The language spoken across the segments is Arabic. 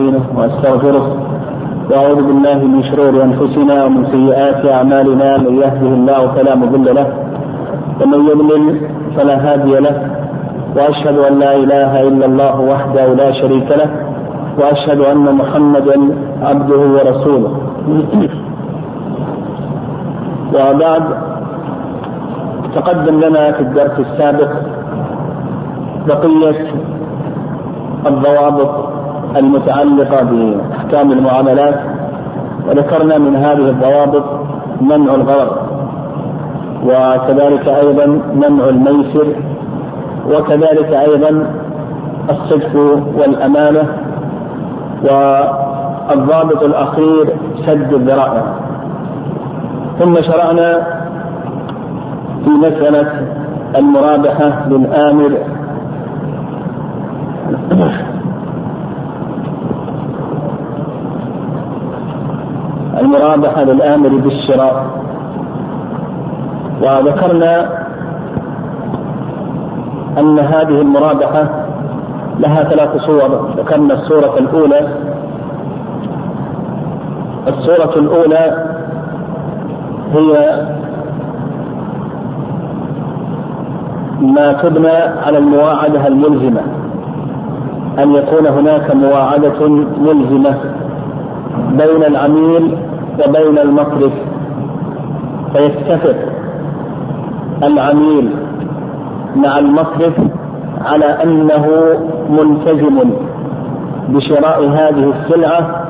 ونستعينه واستغفره واعوذ بالله من شرور أنفسنا ومن سيئات أعمالنا. من يهده الله فلا مضل له. ومن يضلل فلا هادي له. وأشهد أن لا إله إلا الله وحده لا شريك له. وأشهد أن محمدا عبده ورسوله. وبعد تقدم لنا في الدرس السابق بقية الضوابط المتعلقة بأحكام المعاملات وذكرنا من هذه الضوابط منع الغرض وكذلك أيضا منع الميسر وكذلك أيضا الصدق والأمانة والضابط الأخير سد الذرائع. ثم شرعنا في مسألة المرابحة المرابحه للآمر بالشراء وذكرنا أن هذه المرابحة لها ثلاث صور. ذكرنا الصورة الأولى. الصورة الأولى هي ما تبنى على المواعدة الملزمة أن يكون هناك مواعدة ملزمة بين العميل وبين المصرف فيتفق العميل مع المصرف على أنه ملتزم بشراء هذه السلعة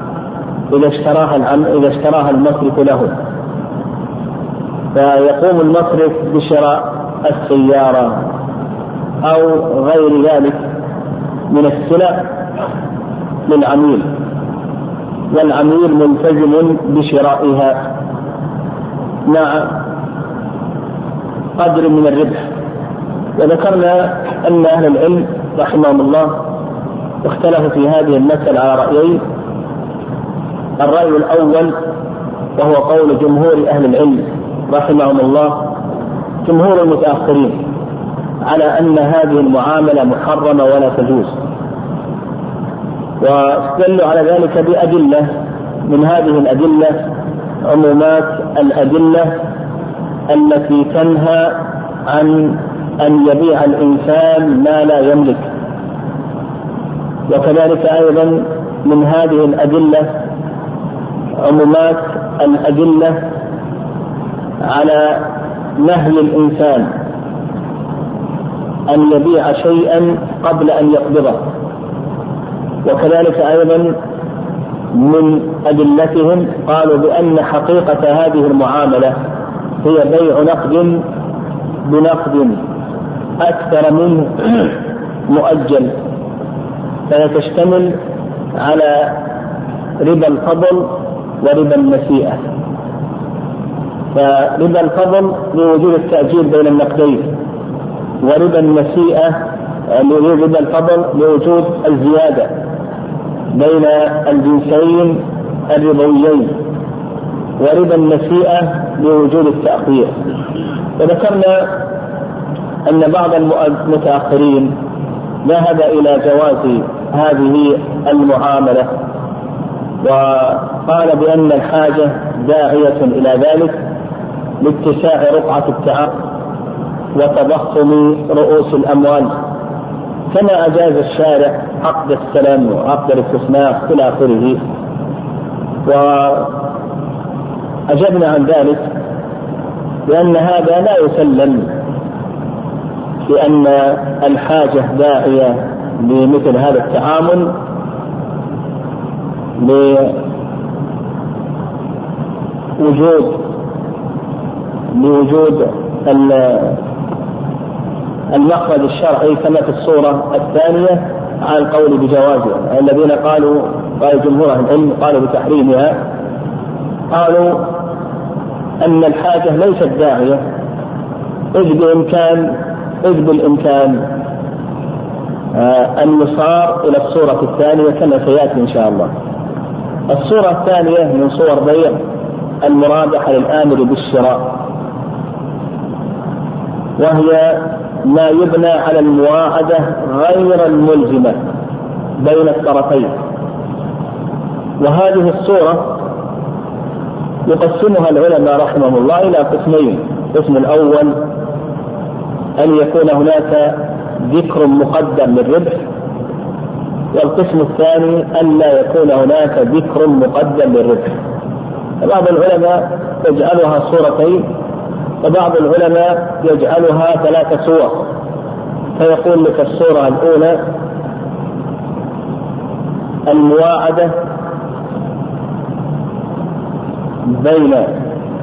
إذا اشتراها إذا اشتراها المصرف له. فيقوم المصرف بشراء السيارة أو غير ذلك من السلع للعميل. والعميل ملتزم بشرائها. مع قدر من الربح. وذكرنا أن أهل العلم رحمهم الله اختلفوا في هذه المسألة على رأيين. الرأي الأول وهو قول جمهور أهل العلم رحمهم الله جمهور المتأخرين على أن هذه المعاملة محرمة ولا تجوز. واستدلوا على ذلك بأدلة من هذه الأدلة عمومات الأدلة التي تنهى عن أن يبيع الإنسان ما لا يملك. وكذلك أيضا من هذه الأدلة عمومات الأدلة على نهي الإنسان أن يبيع شيئا قبل أن يقبضه. وكذلك أيضا من أدلتهم قالوا بأن حقيقة هذه المعاملة هي بيع نقد بنقد أكثر منه مؤجل. فهي تشتمل على ربا الفضل وربا النسيئة فربا الفضل لوجود التأجيل بين النقدين وربا النسيئة ربا الفضل لوجود الزيادة. بين الجنسين الربويين وربا النسيئة لوجود التأخير. وذكرنا أن بعض المتأخرين ذهب إلى جواز هذه المعاملة وقال بأن الحاجة داعية إلى ذلك لاتساع رقعة التعاقد وتضخم رؤوس الأموال. كما أجاز الشارع عقد السلام وعقد الاستثناء إلى آخره. وأجبنا عن ذلك بأن هذا لا يسلم بأن الحاجة داعية لمثل هذا التعامل لوجود لوجود المخرج الشرعي كما في الصورة الثانية على القول بجوازها الذين قالوا قال جمهور أهل العلم قالوا بتحريمها قالوا أن الحاجة ليست داعية إذ بإمكان إذ بالإمكان آه، أن يصار إلى الصورة الثانية كما سيأتي إن شاء الله. الصورة الثانية من صور بيع المرابحة للآمر بالشراء وهي ما يبنى على المواعدة غير الملزمة بين الطرفين. وهذه الصورة يقسمها العلماء رحمهم الله إلى قسمين. القسم الأول أن يكون هناك ذكر مقدم للربح. والقسم الثاني أن لا يكون هناك ذكر مقدم للربح. بعض العلماء يجعلها صورتين وبعض العلماء يجعلها ثلاث صور. فيقول لك الصورة الأولى المواعدة بين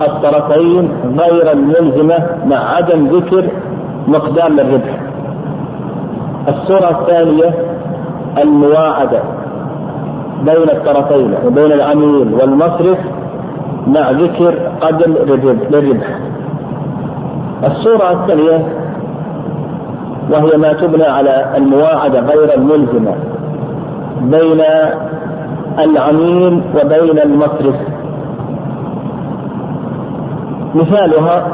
الطرفين غير الملزمة مع عدم ذكر مقدام الربح. الصورة الثانية المواعدة بين الطرفين وبين العميل والمصرف مع ذكر قدم للربح الصورة الثانية وهي ما تبنى على المواعدة غير الملزمة بين العميل وبين المصرف. مثالها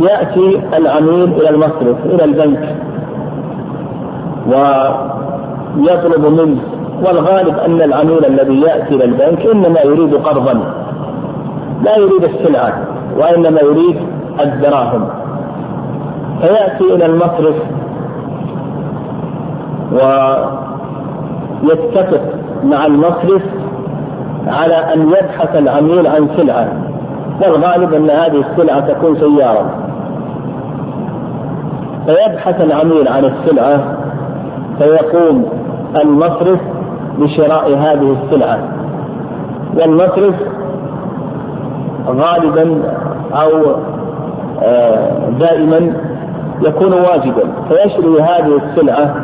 يأتي العميل إلى المصرف إلى البنك ويطلب منه والغالب أن العميل الذي يأتي إلى البنك إنما يريد قرضا لا يريد السلعة وإنما يريد الدراهم فيأتي إلى المصرف ويتفق مع المصرف على أن يبحث العميل عن سلعة. والغالب أن هذه السلعة تكون سيارة. فيبحث العميل عن السلعة فيقوم المصرف بشراء هذه السلعة. والمصرف غالبا أو دائما يكون واجبا. فيشري هذه السلعة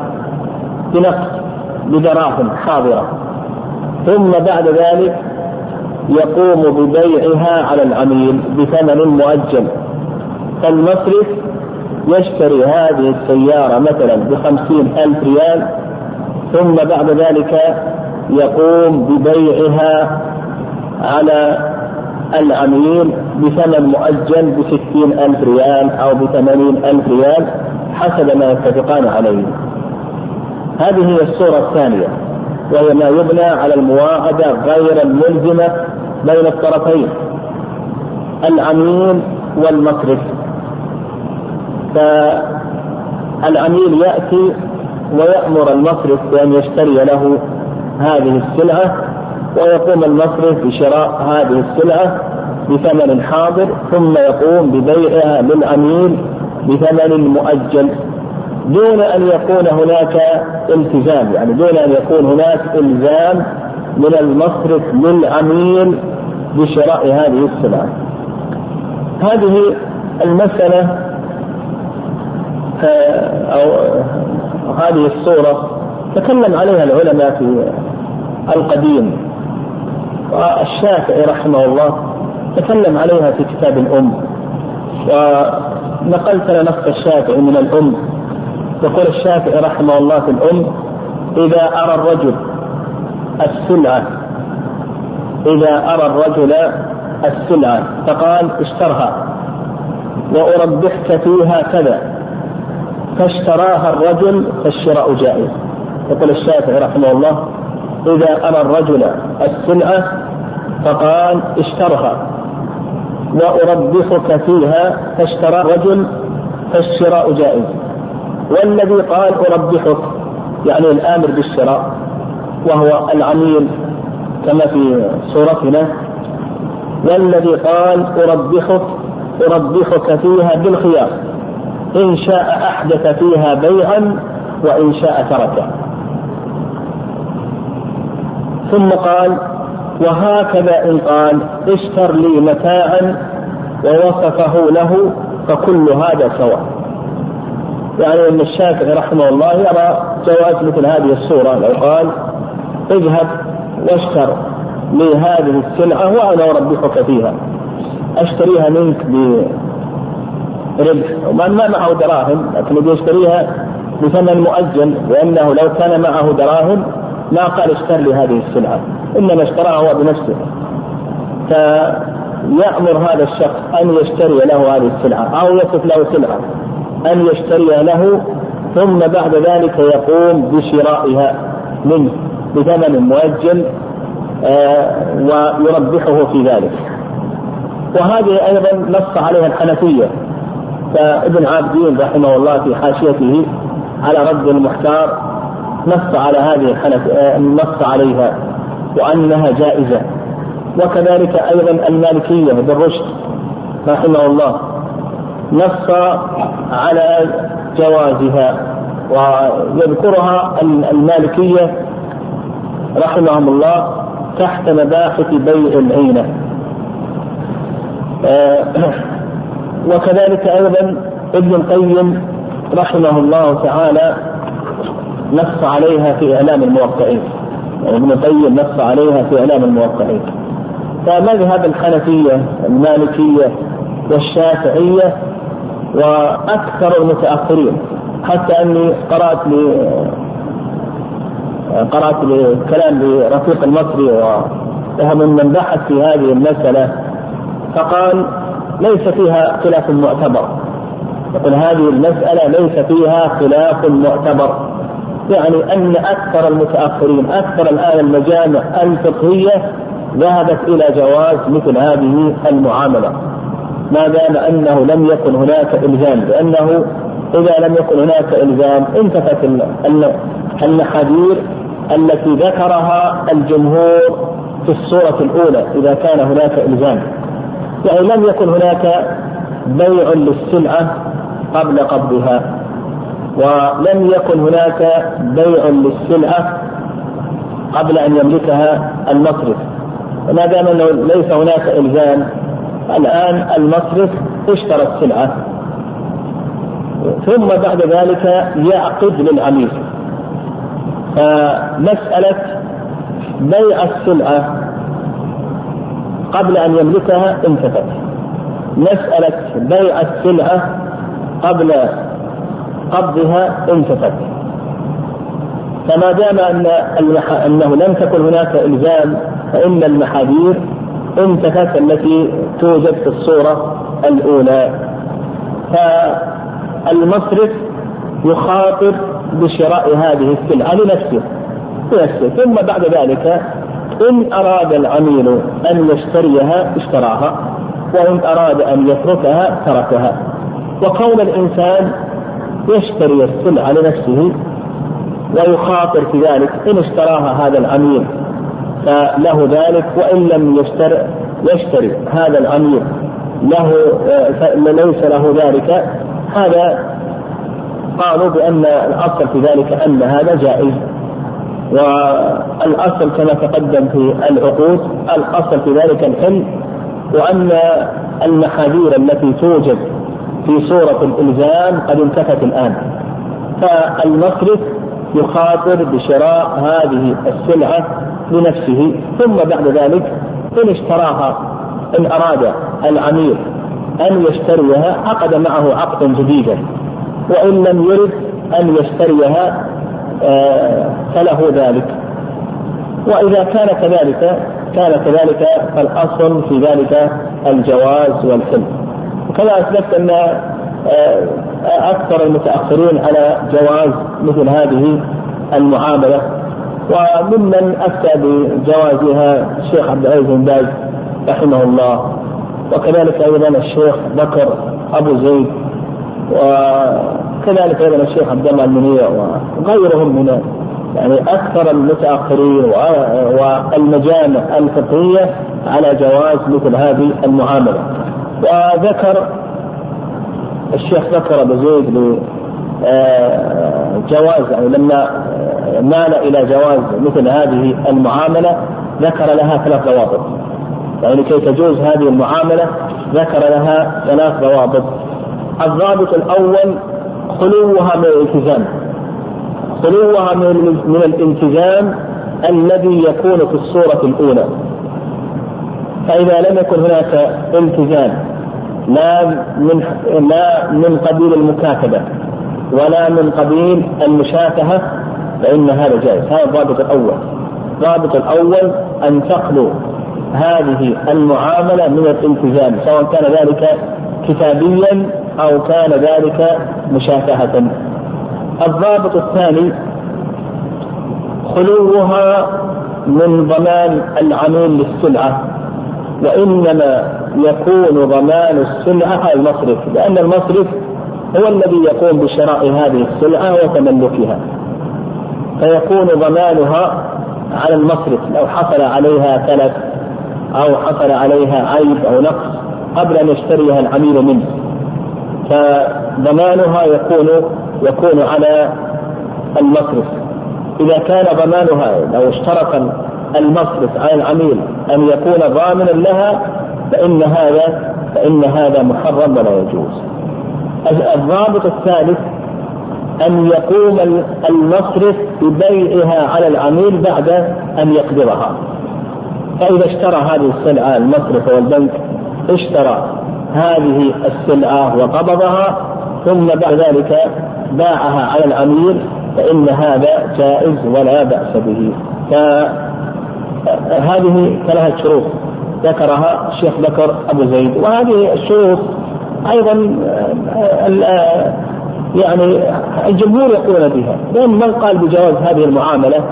بنقص بدراهم حاضرة ثم بعد ذلك يقوم ببيعها على العميل بثمن مؤجل. فالمصرف يشتري هذه السيارة مثلا بخمسين ألف ريال ثم بعد ذلك يقوم ببيعها على العميل بثمن مؤجل بستين ألف ريال أو بثمانين ألف ريال حسب ما يتفقان عليه. هذه هي الصورة الثانية وهي ما يبنى على المواعدة غير الملزمة بين الطرفين العميل والمصرف. فالعميل يأتي ويأمر المصرف بأن يشتري له هذه السلعة ويقوم المصرف بشراء هذه السلعة بثمن حاضر ثم يقوم ببيعها للعميل بثمن مؤجل دون أن يكون هناك التزام يعني دون أن يكون هناك إلزام من المصرف للعميل بشراء هذه السلعة. هذه المسألة أو هذه الصورة تكلم عليها العلماء في القديم والشافعي رحمه الله تكلم عليها في كتاب الأم. ونقلت لنا نص الشافعي من الأم. يقول الشافعي رحمه الله في الأم إذا أرى الرجل السلعة إذا أرى الرجل السلعة فقال اشترها وأربحك فيها كذا. فاشتراها الرجل فالشراء جائز. يقول الشافعي رحمه الله إذا أرى الرجل السلعة فقال اشترها. وأربحك فيها فاشترى الرجل فالشراء جائز. والذي قال أربحك يعني الآمر بالشراء وهو العميل كما في صورتنا. والذي قال أربحك أربحك فيها بالخيار إن شاء أحدث فيها بيعا وإن شاء تركه. ثم قال وهكذا إن قال اشتر لي متاعا ووصفه له فكل هذا سواء. يعني أن الشافعي رحمه الله يرى جواز مثل هذه الصورة لو قال اذهب واشتر لي هذه السلعة وأنا أربحك فيها. أشتريها منك بربح وما ما معه دراهم لكن يشتريها بثمن مؤجل لأنه لو كان معه دراهم ما قال اشتر لي هذه السلعة إنما اشتراها هو بنفسه. فيأمر هذا الشخص أن يشتري له هذه السلعة أو يصف له سلعة أن يشتري له ثم بعد ذلك يقوم بشرائها منه بثمن مؤجل ويربحه في ذلك. وهذه أيضا نص عليها الحنفية. فابن عابدين رحمه الله في حاشيته على رد المحتار نص على هذه الحنفية نص عليها وأنها جائزة. وكذلك أيضا المالكية بن رشد رحمه الله. نص على جوازها ويذكرها المالكية رحمهم الله تحت مباحث بيع العينة. آه، وكذلك أيضا ابن القيم رحمه الله تعالى نص عليها في إعلام الموقعين. يعني ابن القيم نص عليها في إعلام الموقعين. فمذهب الحنفية المالكية والشافعية وأكثر المتأخرين. حتى أني قرأت لي قرأت كلام لرفيق المصري وهو من بحث في هذه المسألة. فقال ليس فيها خلاف معتبر. يقول هذه المسألة ليس فيها خلاف معتبر. يعني أن أكثر المتأخرين أكثر الآن المجامع الفقهية ذهبت إلى جواز مثل هذه المعاملة. ما دام أنه لم يكن هناك إلزام لأنه إذا لم يكن هناك إلزام انتفت المحاذير التي ذكرها الجمهور في الصورة الأولى إذا كان هناك إلزام. يعني لم يكن هناك بيع للسلعة قبل قبضها. ولم يكن هناك بيع للسلعة قبل أن يملكها المصرف. وما دام أنه ليس هناك إلزام الآن المصرف اشترى السلعة ثم بعد ذلك يعقد للعميل. فمسألة بيع السلعة قبل أن يملكها انتفت. مسألة بيع السلعة قبل قبضها انتفت. فما دام أن أنه لم تكن هناك إلزام فإن المحاذير انتفت التي توجد في الصورة الأولى. فالمصرف يخاطر بشراء هذه السلعة لنفسه لنفسه. ثم بعد ذلك إن أراد العميل أن يشتريها اشتراها وإن أراد أن يتركها تركها. وكون الإنسان يشتري السلعة لنفسه ويخاطر في ذلك إن اشتراها هذا العميل فله ذلك وإن لم يشتري يشتري هذا العميل له ليس له ذلك. هذا قالوا بأن الأصل في ذلك أن هذا جائز. والأصل كما تقدم في العقود الأصل في ذلك الحل وأن المحاذير التي توجد في صورة الإلزام قد انتفت الآن. فالمصرف يخاطر بشراء هذه السلعة لنفسه. ثم بعد ذلك إن اشتراها إن أراد العميل أن يشتريها عقد معه عقدا جديدا وإن لم يرد أن يشتريها آه، فله ذلك. وإذا كان كذلك كان كذلك فالأصل في ذلك الجواز والحل. وكما أسلفت أن آه، أكثر المتأخرين على جواز مثل هذه المعاملة. وممن أفتى بجوازها الشيخ عبد العزيز بن باز رحمه الله. وكذلك أيضا الشيخ بكر أبو زيد. وكذلك أيضا الشيخ عبد الله المنيع وغيرهم من يعني أكثر المتأخرين والمجامع الفقهية على جواز مثل هذه المعاملة. وذكر الشيخ ذكر ابو زيد آه، جواز يعني لما مال إلى جواز مثل هذه المعاملة ذكر لها ثلاث ضوابط يعني لكي تجوز هذه المعاملة ذكر لها ثلاث ضوابط الضابط الأول خلوها من الالتزام. خلوها من الالتزام الذي يكون في الصورة الأولى. فإذا لم يكن هناك التزام لا من لا من قبيل المكاتبة ولا من قبيل المشافهة فإن هذا جائز. هذا الضابط الأول. الضابط الأول أن تخلو هذه المعاملة من الالتزام سواء كان ذلك كتابيا أو كان ذلك مشافهة الضابط الثاني خلوها من ضمان العميل للسلعة. وإنما يكون ضمان السلعة المصرف لأن المصرف هو الذي يقوم بشراء هذه السلعة وتملكها. فيكون ضمانها على المصرف لو حصل عليها تلف أو حصل عليها عيب أو نقص قبل أن يشتريها العميل منه. فضمانها يكون يكون على المصرف. إذا كان ضمانها لو اشترط المصرف على العميل أن يكون ضامنا لها فإن هذا فإن هذا محرم ولا يجوز. الضابط الثالث أن يقوم المصرف ببيعها على العميل بعد أن يقبضها. فإذا اشترى هذه السلعة المصرف والبنك اشترى هذه السلعة وقبضها ثم بعد ذلك باعها على العميل فإن هذا جائز ولا بأس به فهذه ثلاثة شروط ذكرها الشيخ بكر أبو زيد وهذه الشروط أيضا يعني الجمهور يقولون بها لأن من قال بجواز هذه المعاملة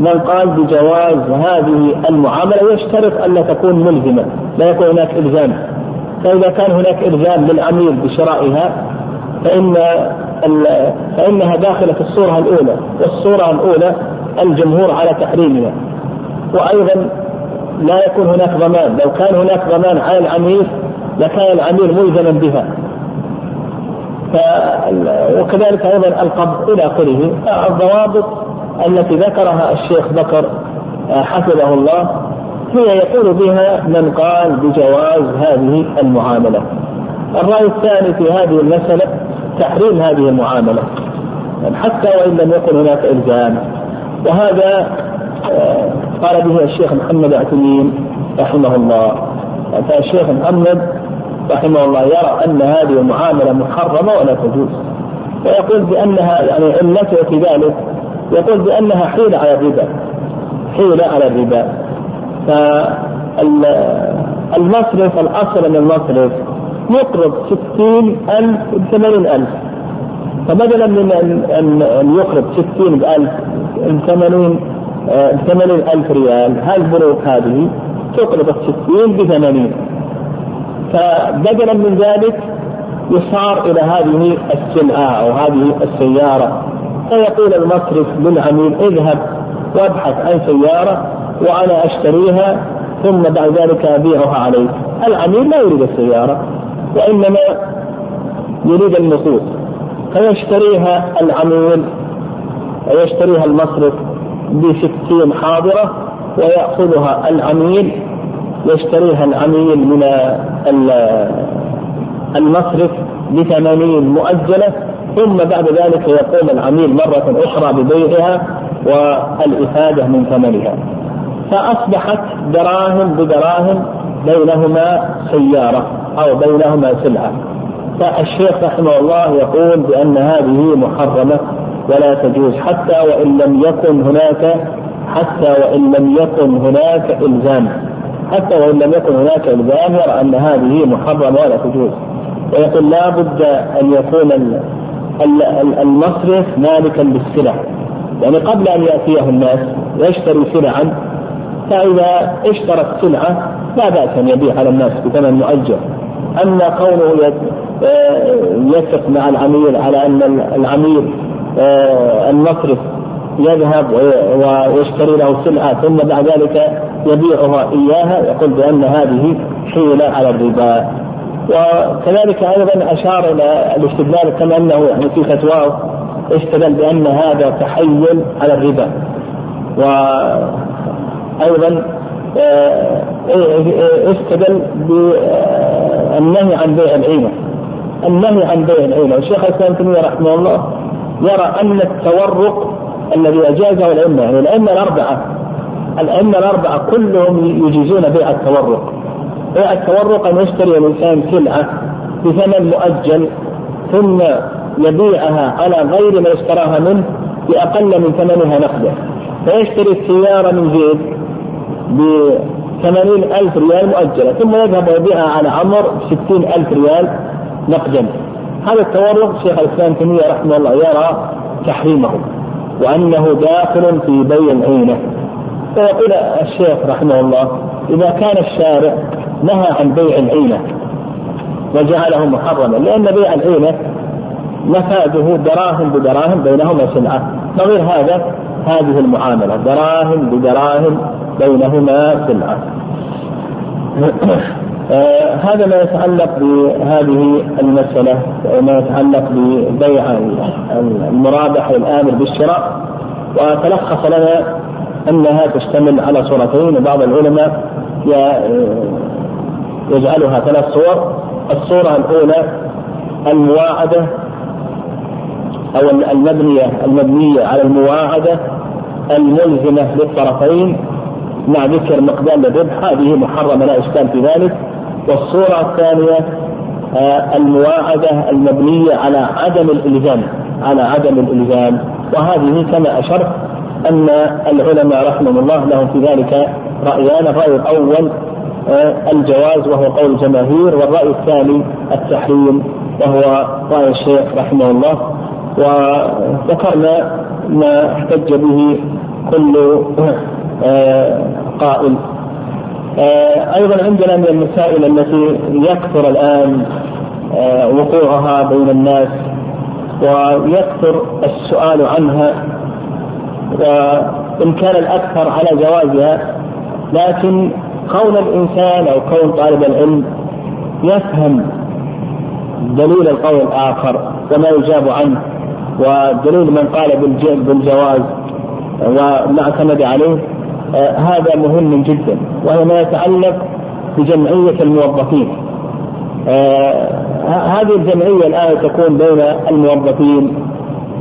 من قال بجواز هذه المعاملة يشترط أن لا تكون ملزمة لا يكون هناك إلزام فإذا كان هناك إلزام للعميل بشرائها فإن فإنها داخلة في الصورة الأولى والصورة الأولى الجمهور على تحريمها. وأيضا لا يكون هناك ضمان. لو كان هناك ضمان على العميل لكان العميل ملزما بها. ف... وكذلك أيضا القبض إلى آخره. الضوابط التي ذكرها الشيخ بكر حفظه الله هي يقول بها من قال بجواز هذه المعاملة. الرأي الثاني في هذه المسألة تحريم هذه المعاملة. حتى وإن لم يكن هناك إلزام. وهذا آه، قال به الشيخ محمد عثيمين رحمه الله. فالشيخ محمد رحمه الله يرى أن هذه المعاملة محرمة ولا تجوز. ويقول بأنها يعني علته في ذلك يقول بأنها حيلة على الربا. حيلة على الربا. فالمصرف الأصل أن المصرف يقرض 60 ألف ب 80000 فبدلا من أن أن يقرض 60 بألف ب 80 ثمانين ألف ريال. هالبنوك هذه تقرض الستين بثمانين. فبدلا من ذلك يصار إلى هذه السلعة أو هذه السيارة. فيقول المصرف للعميل اذهب وابحث عن سيارة وأنا أشتريها ثم بعد ذلك أبيعها عليك. العميل لا يريد السيارة وإنما يريد النصوص. فيشتريها العميل ويشتريها المصرف. بستين حاضرة ويأخذها العميل يشتريها العميل من المصرف بثمانين مؤجلة ثم بعد ذلك يقوم العميل مرة أخرى ببيعها والإفادة من ثمنها. فأصبحت دراهم بدراهم بينهما سيارة أو بينهما سلعة. فالشيخ رحمه الله يقول بأن هذه محرمة ولا تجوز حتى وإن لم يكن هناك حتى وإن لم يكن هناك إلزام. حتى وإن لم يكن هناك إلزام يرى أن هذه محرمة ولا تجوز. ويقول لا بد أن يكون المصرف مالكا للسلع يعني قبل أن يأتيه الناس يشتري سلعا فإذا اشترى السلعة لا بأس أن يبيع على الناس بثمن مؤجل أما كونه يثق مع العميل على أن العميل آه، المصرف يذهب ويشتري له سلعة ثم بعد ذلك يبيعها إياها يقول بأن هذه حيلة على الربا. وكذلك أيضا أشار إلى الاستدلال كما أنه يعني في فتواه استدل بأن هذا تحيل على الربا. وأيضا آه، استدل بالنهي عن بيع العينة. النهي عن بيع العينة. والشيخ الإسلام تيمية رحمه الله يرى أن التورق الذي أجازه الأئمة يعني الأئمة الأربعة الأئمة الأربعة كلهم يجيزون بيع التورق. بيع التورق أن يشتري الإنسان سلعة بثمن مؤجل ثم يبيعها على غير ما اشتراها منه بأقل من ثمنها نقدا. فيشتري السيارة من زيد بثمانين ألف ريال مؤجلة ثم يذهب ويبيعها على عمر بستين ألف ريال نقدا. هذا التورق شيخ الإسلام تيمية رحمه الله يرى تحريمه وأنه داخل في بيع العينة فيقول الشيخ رحمه الله إذا كان الشارع نهى عن بيع العينة وجعله محرما لأن بيع العينة مفاده دراهم بدراهم بينهما سلعة نظير هذا هذه المعاملة دراهم بدراهم بينهما سلعة آه هذا ما يتعلق بهذه المسألة وما يتعلق ببيع المرابح والآمر بالشراء. وتلخص لنا أنها تشتمل على صورتين وبعض العلماء يجعلها ثلاث صور. الصورة الأولى المواعدة أو المبنية المبنية على المواعدة الملزمة للطرفين مع ذكر مقدار الربح هذه محرمة لا إشكال في ذلك. والصورة الثانية آه، المواعدة المبنية على عدم الإلزام على عدم الإلزام. وهذه كما أشرت أن العلماء رحمهم الله لهم في ذلك رأيان. الرأي الأول آه، الجواز وهو قول الجماهير. والرأي الثاني التحريم وهو رأي الشيخ رحمه الله. وذكرنا ما احتج به كل آه، قائل. أيضا عندنا من المسائل التي يكثر الآن وقوعها بين الناس ويكثر السؤال عنها وان كان الأكثر على جوازها لكن كون الإنسان أو كون طالب العلم يفهم دليل القول الآخر وما يجاب عنه ودليل من قال بالجواز وما اعتمد عليه آه، هذا مهم جدا وهو ما يتعلق بجمعية الموظفين. آه، هذه الجمعية الآن تكون بين الموظفين.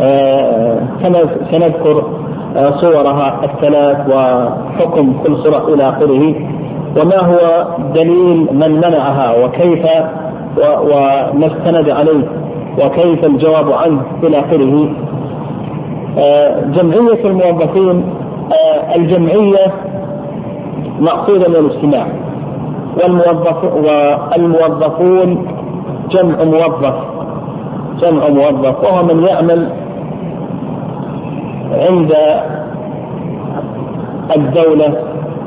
آه، سنذكر صورها الثلاث وحكم كل صورة إلى آخره. وما هو دليل من منعها وكيف وما استند عليه وكيف الجواب عنه إلى آخره. آه، جمعية الموظفين آه، الجمعية مقصودة من الاجتماع. والموظف والموظفون جمع موظف. جمع موظف. وهو من يعمل عند الدولة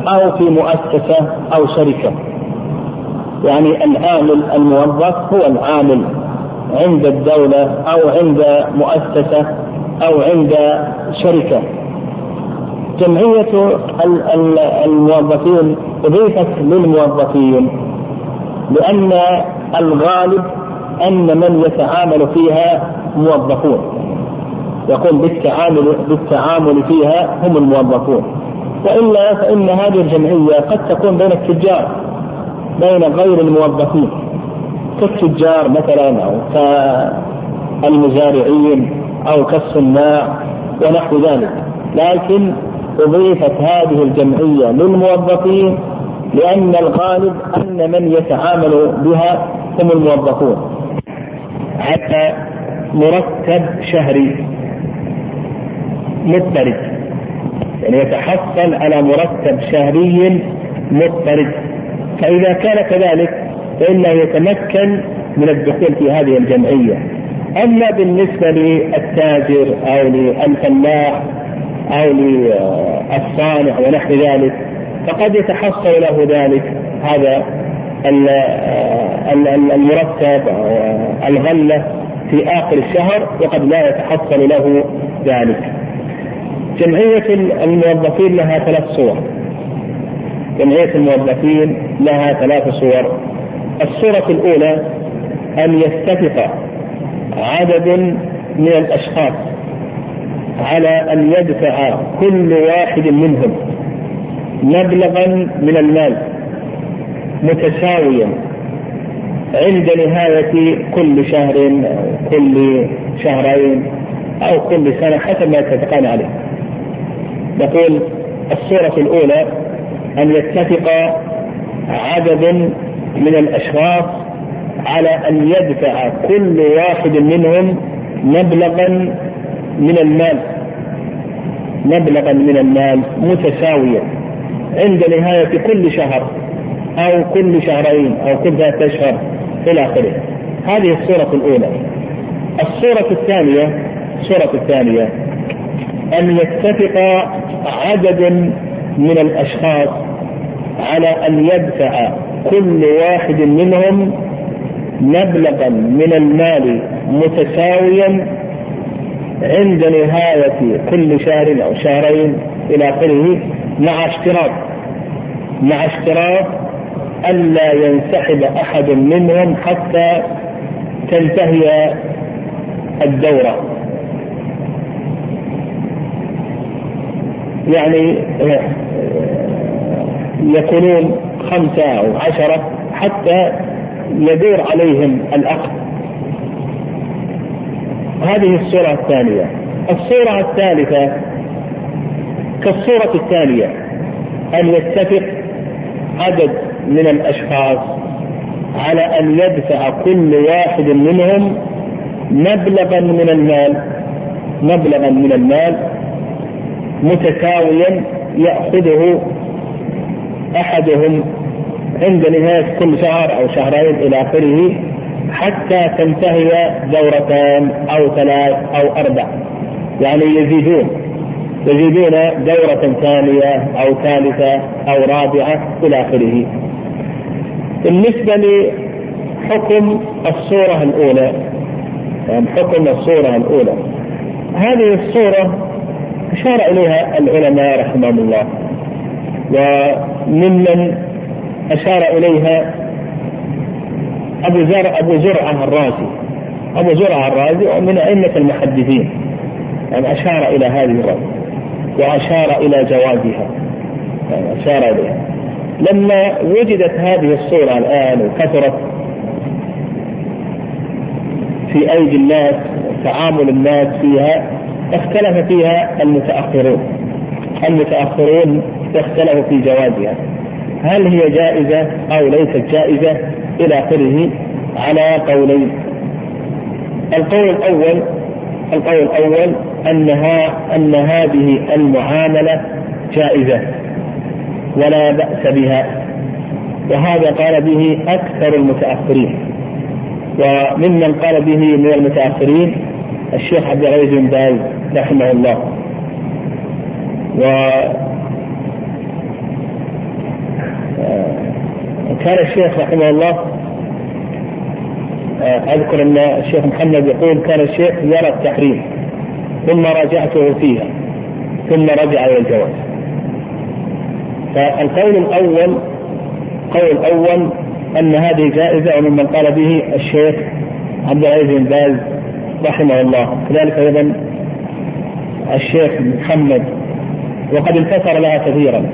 أو في مؤسسة أو شركة. يعني العامل الموظف هو العامل عند الدولة أو عند مؤسسة أو عند شركة. جمعية الموظفين أضيفت للموظفين لأن الغالب أن من يتعامل فيها موظفون. يقوم بالتعامل بالتعامل فيها هم الموظفون. وإلا فإن هذه الجمعية قد تكون بين التجار بين غير الموظفين. كالتجار مثلا أو كالمزارعين أو كالصناع ونحو ذلك. لكن أضيفت هذه الجمعية للموظفين لأن الغالب أن من يتعامل بها هم الموظفون. حتى مرتب شهري مضطرد. يعني يتحصل على مرتب شهري مضطرد. فإذا كان كذلك فإنه يتمكن من الدخول في هذه الجمعية. أما بالنسبة للتاجر أو للفلاح أو للصانع ونحو ذلك فقد يتحصل له ذلك. هذا المرتب الغلة في آخر الشهر وقد لا يتحصل له ذلك. جمعية الموظفين لها ثلاث صور. جمعية الموظفين لها ثلاث صور. الصورة الأولى أن يتفق عدد من الأشخاص. على أن يدفع كل واحد منهم مبلغا من المال متساويا عند نهاية كل شهر كل شهرين أو كل سنة حسب ما يتفقان عليه. نقول الصورة الأولى أن يتفق عدد من الأشخاص على أن يدفع كل واحد منهم مبلغا من المال. مبلغا من المال متساويا. عند نهاية كل شهر أو كل شهرين أو كل ثلاثة أشهر إلى آخره. هذه الصورة الأولى. الصورة الثانية الصورة الثانية. أن يتفق عدد من الأشخاص على أن يدفع كل واحد منهم مبلغا من المال متساويا عند نهاية كل شهر أو شهرين إلى آخره مع اشتراط مع اشتراط ألا ينسحب أحد منهم حتى تنتهي الدورة. يعني يكونون خمسة أو عشرة حتى يدور عليهم العقد هذه الصورة الثانية. الصورة الثالثة كالصورة الثانية. أن يتفق عدد من الأشخاص على أن يدفع كل واحد منهم مبلغا من المال مبلغا من المال متساويا يأخذه أحدهم عند نهاية كل شهر أو شهرين إلى آخره. حتى تنتهي دورتان أو ثلاث أو أربع. يعني يزيدون. يزيدون دورة ثانية أو ثالثة أو رابعة إلى آخره. بالنسبة لحكم الصورة الأولى يعني حكم الصورة الأولى. هذه الصورة أشار إليها العلماء رحمهم الله. وممن أشار إليها أبو زرع أبو زرعة الرازي. أبو زرعة الرازي ومن أئمة المحدثين. يعني أشار إلى هذه الرأي وأشار إلى جوازها. يعني أشار إليها. لما وجدت هذه الصورة الآن وكثرت في أيدي الناس تعامل الناس فيها اختلف فيها المتأخرون. المتأخرون اختلفوا في جوازها. هل هي جائزة أو ليست جائزة؟ إلى آخره على قولين. القول الأول القول الأول أنها أن هذه المعاملة جائزة. ولا بأس بها. وهذا قال به أكثر المتأخرين. وممن قال به من المتأخرين الشيخ عبد العزيز بن باز رحمه الله. و كان الشيخ رحمه الله أذكر أن الشيخ محمد يقول كان الشيخ يرى التحريم ثم راجعته فيها ثم رجع إلى الجواز. فالقول الأول القول الأول أن هذه جائزة وممن قال به الشيخ عبد العزيز بن باز رحمه الله. كذلك أيضا الشيخ محمد وقد انتصر لها كثيرا.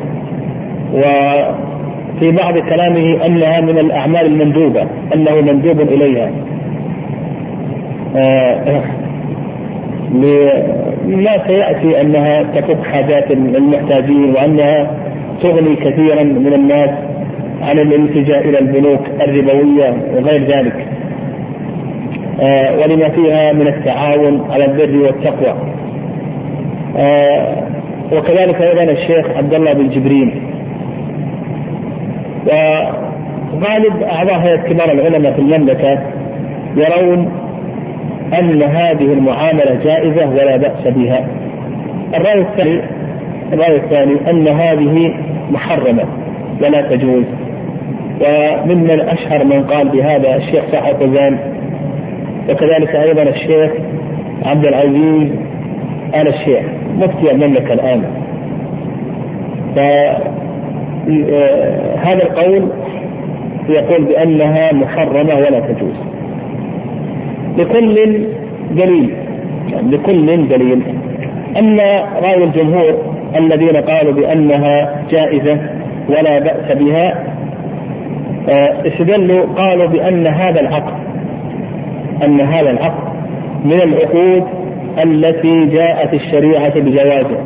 وفي بعض كلامه أنها من الأعمال المندوبة أنه مندوب إليها. آه لما سيأتي أنها تفك حاجات المحتاجين وأنها تغني كثيرا من الناس عن الالتجاء إلى البنوك الربوية وغير ذلك. آه ولما فيها من التعاون على البر والتقوى. آه وكذلك أيضا الشيخ عبد الله بن جبريل وغالب أعضاء هيئة كبار العلماء في المملكة يرون أن هذه المعاملة جائزة ولا بأس بها. الرأي الثاني الرأي الثاني أن هذه محرمة ولا تجوز وممن اشهر من قال بهذا الشيخ صاحب فوزان وكذلك أيضا الشيخ عبد العزيز آل الشيخ مفتي المملكة الآن فهذا القول يقول بأنها محرمة ولا تجوز. لكل دليل يعني لكل دليل اما رأي الجمهور الذين قالوا بأنها جائزة ولا بأس بها استدلوا قالوا بأن هذا العقد أن هذا العقد من العقود التي جاءت الشريعة بجوازه.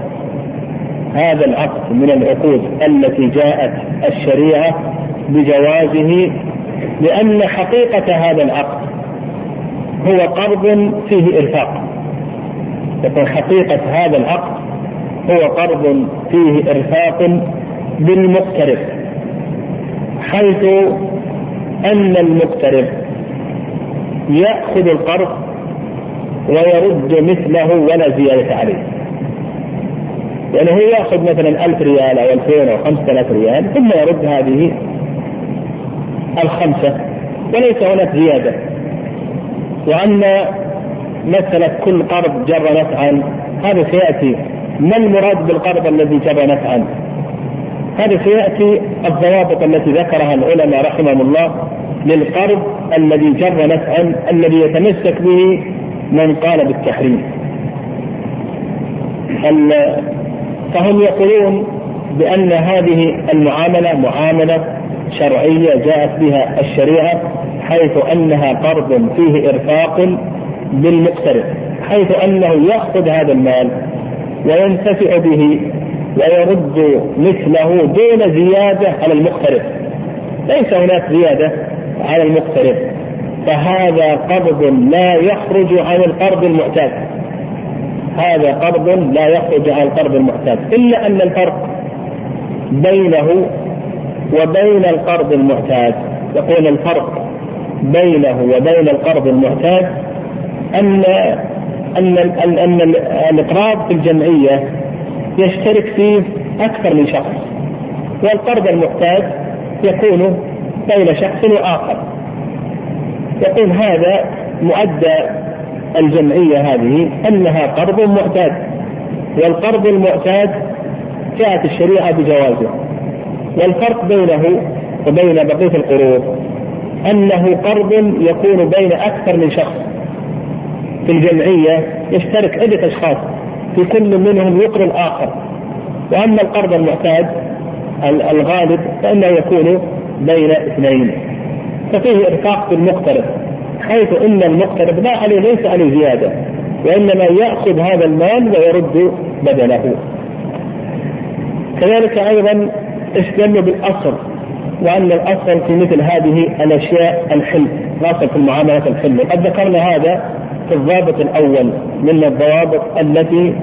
هذا العقد من العقود التي جاءت الشريعة بجوازه لأن حقيقة هذا العقد هو قرض فيه إرفاق. يكون حقيقة هذا العقد هو قرض فيه إرفاق بالمقترض حيث أن المقترض يأخذ القرض ويرد مثله ولا زيادة عليه. يعني هو ياخذ مثلا 1000 ريال أو 2000 أو 5000 ريال ثم يرد هذه الخمسة وليس هناك زيادة وأن مساله كل قرض جر نفعا هذا سيأتي ما المراد بالقرض الذي جر نفعا؟ هذا سيأتي الضوابط التي ذكرها العلماء رحمهم الله للقرض الذي جر نفعا الذي يتمسك به من قال بالتحريم. فهم يقولون بأن هذه المعاملة معاملة شرعية جاءت بها الشريعة حيث أنها قرض فيه إرفاق بالمقترض حيث أنه يأخذ هذا المال وينتفع به ويرد مثله دون زيادة على المقترض. ليس هناك زيادة على المقترض فهذا قرض لا يخرج عن القرض المعتاد. هذا قرض لا يخرج عن القرض المعتاد إلا أن الفرق بينه وبين القرض المعتاد يقول الفرق بينه وبين القرض المعتاد أن أن أن, أن الإقراض في الجمعية يشترك فيه أكثر من شخص والقرض المعتاد يكون بين شخص وآخر. يقول هذا مؤدى الجمعية هذه أنها قرض معتاد والقرض المعتاد جاءت الشريعة بجوازه. والفرق بينه وبين بقية القروض أنه قرض يكون بين أكثر من شخص. في الجمعية يشترك عدة أشخاص في كل منهم يقري الآخر. وأما القرض المعتاد الغالب فإنه يكون بين اثنين. ففيه إرفاق في المقترض. حيث إن المقترض لا عليه ليس عليه زيادة وإنما يأخذ هذا المال ويرد بدله. كذلك أيضا استدلوا بالأصل؟ وأن الأصل في مثل هذه الأشياء الحلم خاصة في المعاملات الحلم. قد ذكرنا هذا في الضابط الأول من الضوابط التي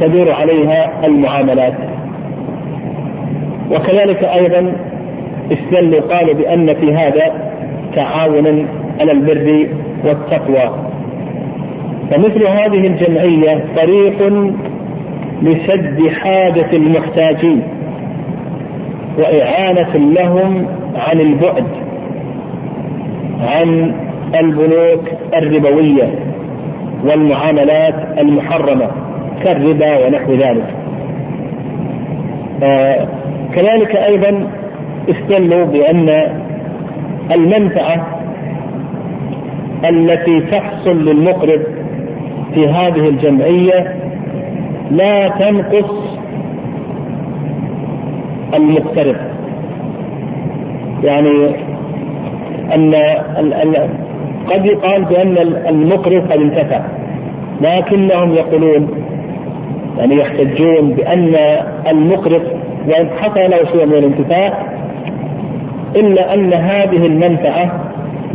تدور عليها المعاملات. وكذلك أيضا استدلوا قالوا بأن في هذا تعاونا على البر والتقوى. فمثل هذه الجمعية طريق لسد حاجة المحتاجين وإعانة لهم عن البعد عن البنوك الربوية والمعاملات المحرمة كالربا ونحو ذلك. آه كذلك أيضا استدلوا بأن المنفعة التي تحصل للمقرض في هذه الجمعية لا تنقص المقترض. يعني أن قد يقال بأن المقرض قد انتفع لكنهم يقولون يعني يحتجون بأن المقرض وإن حصل له شيء من الانتفاع إلا أن هذه المنفعة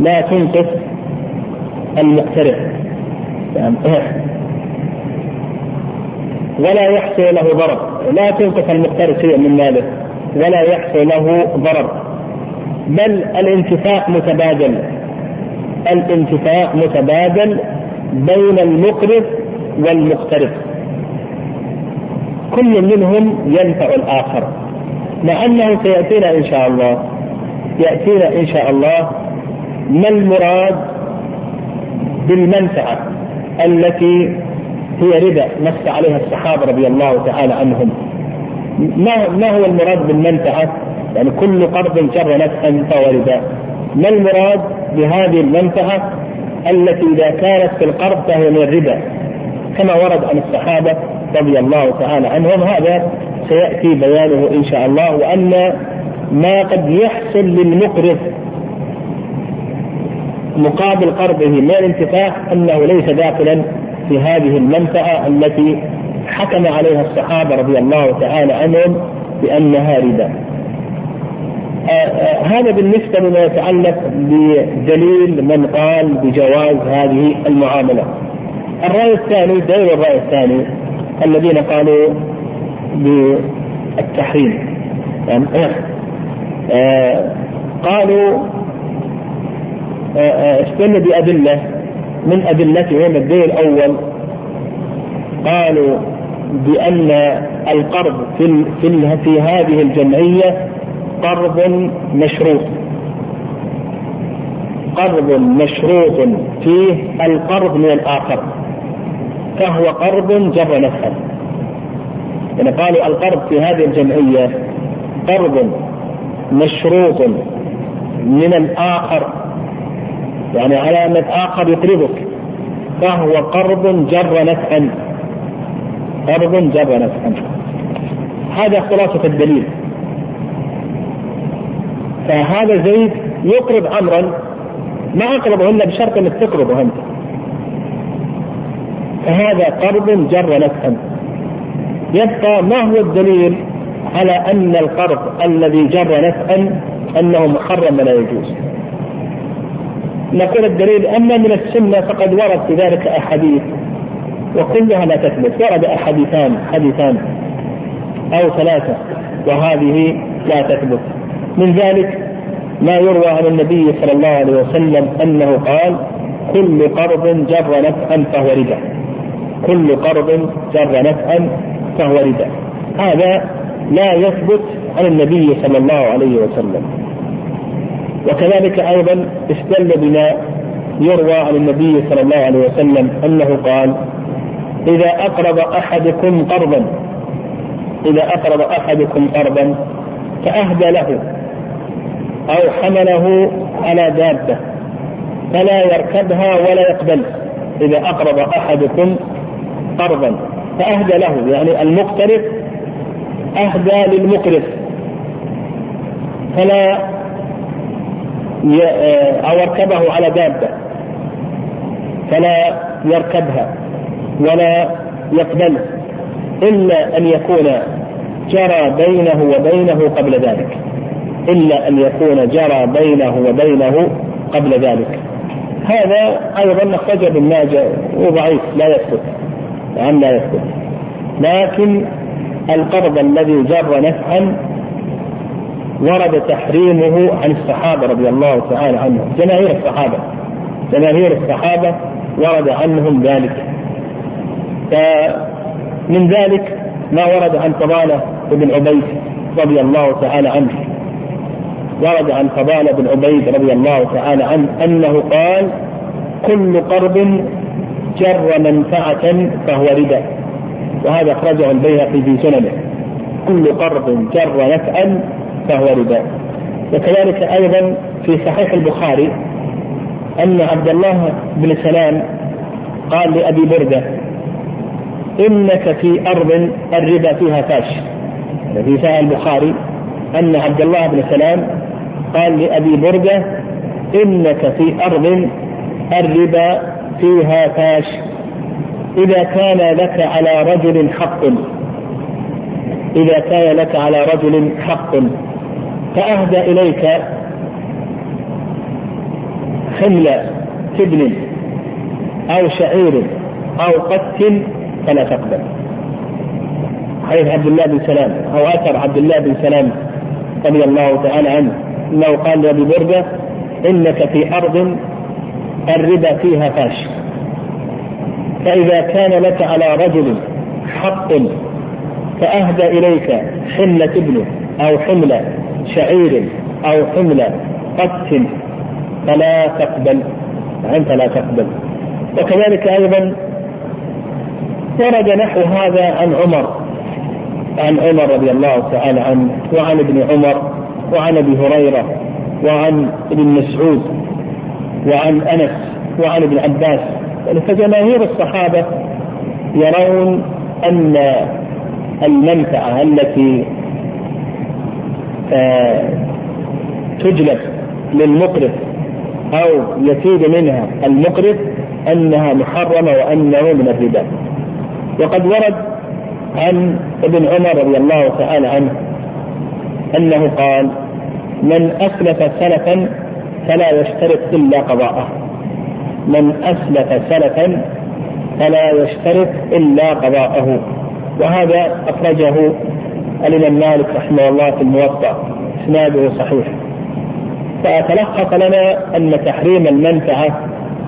لا تنقص المقترف يعني ولا يحصل له ضرر. لا تنقص المقترف شيء من ماله. ولا يحصل له ضرر. بل الانتفاع متبادل. الانتفاع متبادل بين المقرف والمقترف. كل منهم ينفع الآخر. مع أنه سيأتينا إن شاء الله. يأتينا إن شاء الله ما المراد بالمنفعة التي هي ربا نص عليها الصحابة رضي الله تعالى عنهم. ما ما هو المراد بالمنفعة؟ يعني كل قرض جر نفعا فهو ربا. ما المراد بهذه المنفعة التي إذا كانت في القرض فهي من الربا؟ كما ورد عن الصحابة رضي الله تعالى عنهم. هذا سيأتي بيانه إن شاء الله. وأن ما قد يحصل للمقرض مقابل قرضه من الانتفاع أنه ليس داخلا في هذه المنفعة التي حكم عليها الصحابة رضي الله تعالى عنهم بأنها ربا. آه آه هذا بالنسبة لما يتعلق بدليل من قال بجواز هذه المعاملة. الرأي الثاني دليل الرأي الثاني الذين قالوا بالتحريم يعني آه قالوا استدل بأدلة من أدلتهم الدليل الأول قالوا بأن القرض في في, في هذه الجمعية قرض مشروط. قرض مشروط فيه القرض من الآخر فهو قرض جر نفعا يعني قالوا القرض في هذه الجمعية قرض مشروط من الآخر. يعني على من آخر يقرضك فهو قرض جر نفعا. قرض جر نفعا. هذا خلاصة الدليل. فهذا زيد يقرض عمرا ما أقرضه إلا بشرط أنك تقرضه أنت فهذا قرض جر نفعا. يبقى ما هو الدليل على أن القرض الذي جر نفعا أنه محرم ولا يجوز؟ نقول الدليل أما من السنة فقد ورد في ذلك أحاديث وكلها لا تثبت. ورد أحاديثان حديثان أو ثلاثة وهذه لا تثبت. من ذلك ما يروى عن النبي صلى الله عليه وسلم أنه قال كل قرض جر نفعا فهو ربا. كل قرض جر نفعا فهو ربا. هذا لا يثبت عن النبي صلى الله عليه وسلم. وكذلك أيضا استدل بما يروى عن النبي صلى الله عليه وسلم أنه قال إذا أقرض أحدكم قرضا إذا أقرض أحدكم قرضا فاهدى له أو حمله على دابة فلا يركبها ولا يقبل. إذا أقرض أحدكم قرضا فاهدى له يعني المقترض أهدى للمقرض فلا أو يركبه على دابة. فلا يركبها ولا يقبله إلا أن يكون جرى بينه وبينه قبل ذلك. إلا أن يكون جرى بينه وبينه قبل ذلك. هذا أيضا أخرجه ابن ماجه وضعيف لا يثبت نعم لا يثبت. لكن القرض الذي جر نفعا ورد تحريمه عن الصحابة رضي الله تعالى عنهم. جماهير الصحابة. جماهير الصحابة ورد عنهم ذلك. فمن ذلك ما ورد عن فضالة بن عبيد رضي الله تعالى عنه. ورد عن فضالة بن عبيد رضي الله تعالى عنه أنه قال كل قرض جر منفعة فهو ربا. وهذا أخرجه البيهقي في سننه. كل قرض جر نفعا فهو ربا. وكذلك أيضا في صحيح البخاري أن عبد الله بن سلام قال لأبي بردة إنك في أرض الربا فيها فاش. في صحيح البخاري أن عبد الله بن سلام قال لأبي بردة إنك في أرض الربا فيها فاش. إذا كان لك على رجل حق. إذا كان لك على رجل حق. فأهدى إليك حمل تبن أو شعير أو قت فلا تقبل. حديث عبد الله بن سلام أو أثر عبد الله بن سلام رضي الله تعالى عنه أنه قال لأبي بردة إنك في أرض الربا فيها فاش. فإذا كان لك على رجل حق فأهدى إليك حملة ابنه أو حملة شعير أو حمل قت فلا تقبل أنت لا تقبل. وكذلك أيضا ورد نحو هذا عن عمر عن عمر رضي الله تعالى عنه وعن ابن عمر وعن أبي هريرة وعن ابن مسعود وعن أنس وعن ابن عباس. فجماهير الصحابة يرون أن المنفعة التي تجلب للمقرض أو يفيد منها المقرض أنها محرمة وأنه من الربا. وقد ورد عن ابن عمر رضي الله تعالى عنه أنه قال من أسلف سلفا فلا يشترط إلا قضاءه. من أسلف سلفا فلا يشترط إلا قضاءه. وهذا أخرجه الإمام مالك رحمه الله في الموطأ إسناده صحيح. فتلخص لنا أن تحريم المنفعة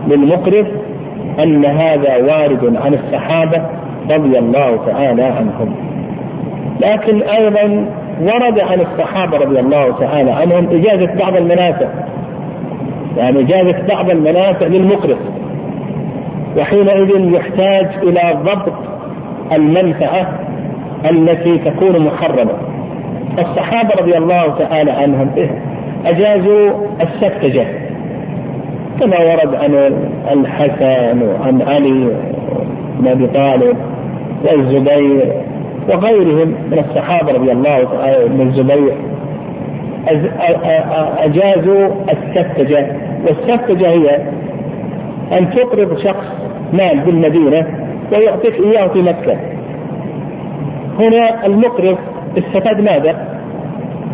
للمقرض أن هذا وارد عن الصحابة رضي الله تعالى عنهم. لكن أيضا ورد عن الصحابة رضي الله تعالى عنهم إجازة بعض المنافع. يعني إجازة بعض المنافع للمقرض. وحينئذ يحتاج إلى ضبط المنفعة التي تكون محرمة. الصحابة رضي الله تعالى عنهم أجازوا السفتجة كما ورد عن الحسن وعن علي بن أبي طالب والزبير وغيرهم من الصحابة رضي الله تعالى من الزبير. أجازوا السفتجة والسفتجة هي أن تقرض شخص مال بالمدينة ويعطيك إياه في مكة. هنا المقرض استفاد ماذا؟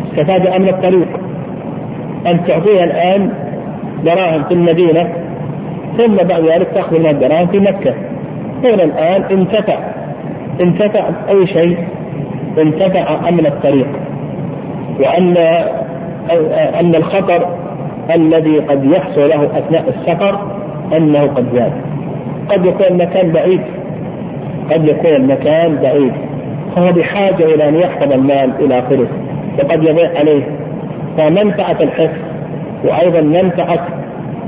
استفاد أمن الطريق. أن تعطيها الآن دراهم في المدينة ثم بعد ذلك تأخذ من الدراهم في مكة. هنا الآن انتفع انتفع أي شيء؟ انتفع أمن الطريق. وأن أن الخطر الذي قد يحصل له أثناء السفر أنه قد زاد قد يكون المكان بعيد. قد يكون المكان بعيد. فهو بحاجة إلى أن يحفظ المال إلى آخره. وقد يضيع عليه. فمنفعة الحفظ وأيضا منفعة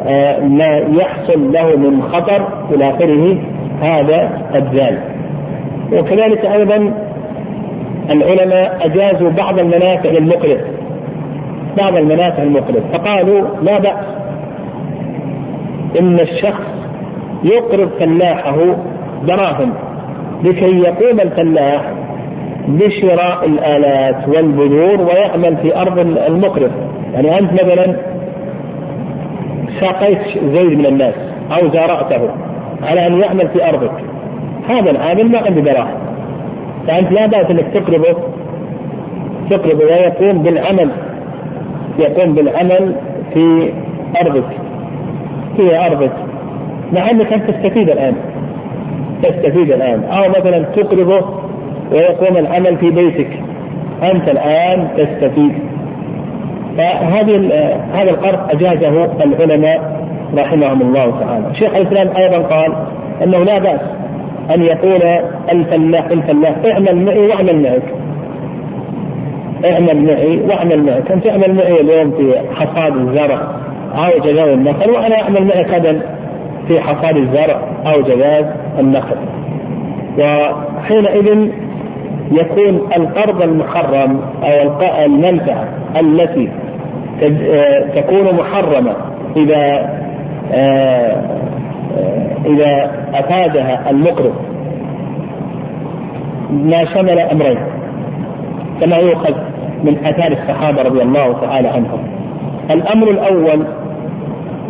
آه، ما يحصل له من خطر إلى آخره هذا زال وكذلك أيضا العلماء أجازوا بعض المنافع للمقرض بعض المنافع المقرض فقالوا لا بأس. إن الشخص يقرض فلاحه دراهم لكي يقوم الفلاح بشراء الآلات والبذور ويعمل في أرض المقرض. يعني أنت مثلا ساقيت زيد من الناس أو زارعته على أن يعمل في أرضك. هذا العامل ما عنده دراهم فأنت لا بأس أنك تقرضه تقرضه ويقوم بالعمل يقوم بالعمل في أرضك. في أرضك. مع أنك أنت تستفيد الآن. تستفيد الآن. أو مثلا تقرضه ويقوم العمل في بيتك. أنت الآن تستفيد. فهذه هذا القرض أجازه العلماء رحمهم الله تعالى. شيخ الإسلام أيضا قال أنه لا بأس أن يقول الفلاح الفلاح اعمل معي واعمل معك. اعمل معي واعمل معك. أنت اعمل معي اليوم في حصاد الزرع أو جذاذ النخل وأنا أعمل معك غدا في حصاد الزرع أو جذاذ النخل. وحينئذ يكون القرض المحرم أو المنفعة التي تكون محرمة إذا آه، إذا أفادها المقرض. ما شمل أمرين. كما يؤخذ من أثار الصحابة رضي الله تعالى عنهم. الأمر الأول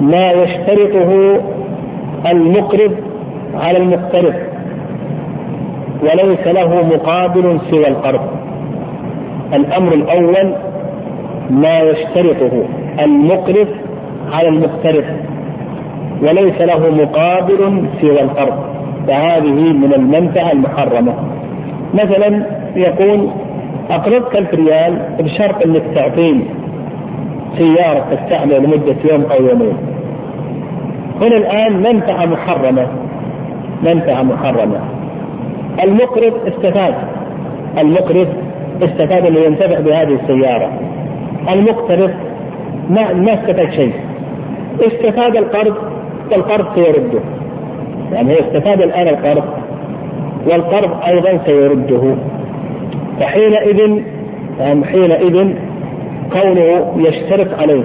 ما يشترطه المقرض على المقترض. وليس له مقابل سوى القرض الأمر الأول ما يشترطه المقرض على المقترض وليس له مقابل سوى القرض فهذه من المنفعه المحرمة. مثلا يقول اقرضك الف ريال بشرط أنك تعطيني سيارة تستعمل لمدة يوم أو يومين. هنا الآن منفعه محرمة منفعه محرمة. المقرض استفاد. المقرض استفاد انه ينتفع بهذه السيارة. المقترض ما ما استفاد شيء. استفاد القرض والقرض سيرده. يعني هو استفاد الآن القرض والقرض أيضا سيرده. فحينئذ يعني حينئذ كونه يشترط عليه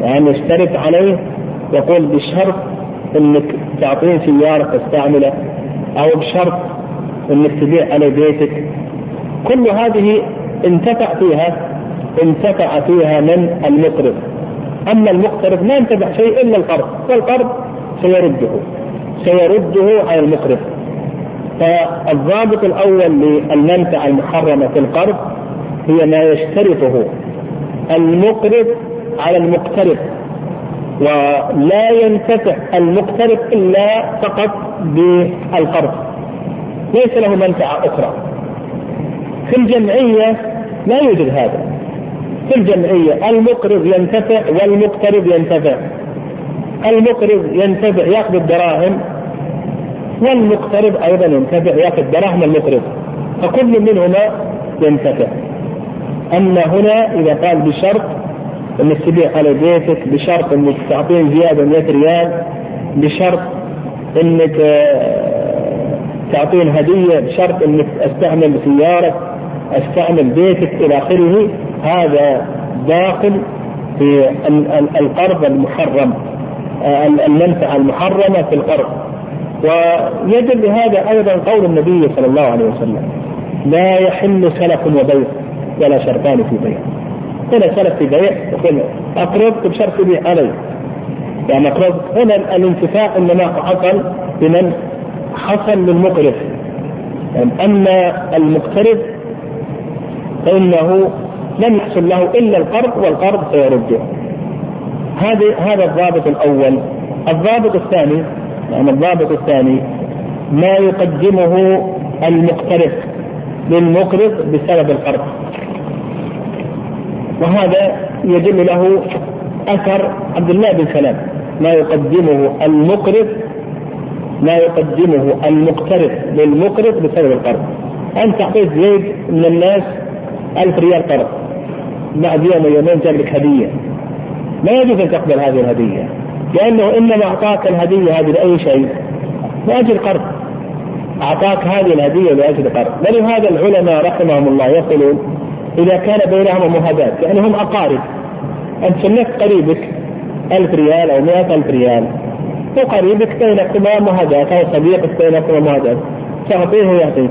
يعني يشترط عليه يقول بشرط إنك تعطيني سيارة تستعمله أو بشرط إنك تبيع على بيتك. كل هذه انتفع فيها انتفع فيها من المقرض. أما المقترض ما ينتفع شيء إلا القرض والقرض سيرده سيرده على المقرض. فالضابط الأول للمنفعة المحرمة في القرض هي ما يشترطه المقرض على المقترض. ولا ينتفع المقترض إلا فقط بالقرض. ليس له منفعة أخرى. في الجمعية لا يوجد هذا. في الجمعية المقرض ينتفع والمقترض ينتفع. المقرض ينتفع يأخذ الدراهم والمقترض أيضا ينتفع يأخذ دراهم المقرض. فكل منهما ينتفع. أما هنا إذا قال بشرط انك تبيع على بيتك بشرط إنك تعطيني زيادة 100 ريال بشرط إنك تعطيني هدية بشرط إنك أستعمل سيارك أستعمل بيتك إلى آخره. هذا داخل في القرض المحرم آه، المنفعة المحرمة في القرض. ويدل لهذا أيضا قول النبي صلى الله عليه وسلم لا يحل سلف وبيع ولا شرطان في بيع. هنا سلف في بيع يقول أقرضت بشرط تبيع علي. يعني أقرضت هنا الانتفاع إنما حصل بمن حصل للمقرض يعني أما المقترض فإنه لم يحصل له إلا القرض والقرض سيرده هذا هذا الضابط الأول. الضابط الثاني يعني الضابط الثاني ما يقدمه المقترض للمقرض بسبب القرض. وهذا يدل له أثر عبد الله بن سلام. ما يقدمه المقرض ما يقدمه المقترض للمقرض بسبب القرض. أنت أعطيت زيد من الناس ألف ريال قرض. بعد يوم يومين جاب لك هدية. ما يجوز أن تقبل هذه الهدية لأنه إنما أعطاك الهدية هذه لأي شيء لأجل قرض. أعطاك هذه الهدية لأجل قرض. ولهذا العلماء رحمهم الله يقولون إذا كان بينهما مهادات يعني هم أقارب. أنت سلفت قريبك ألف ريال أو مئة ألف ريال. وقريبك بينكما مهادات أو صديقك بينكما مهادات تعطيه ويعطيك.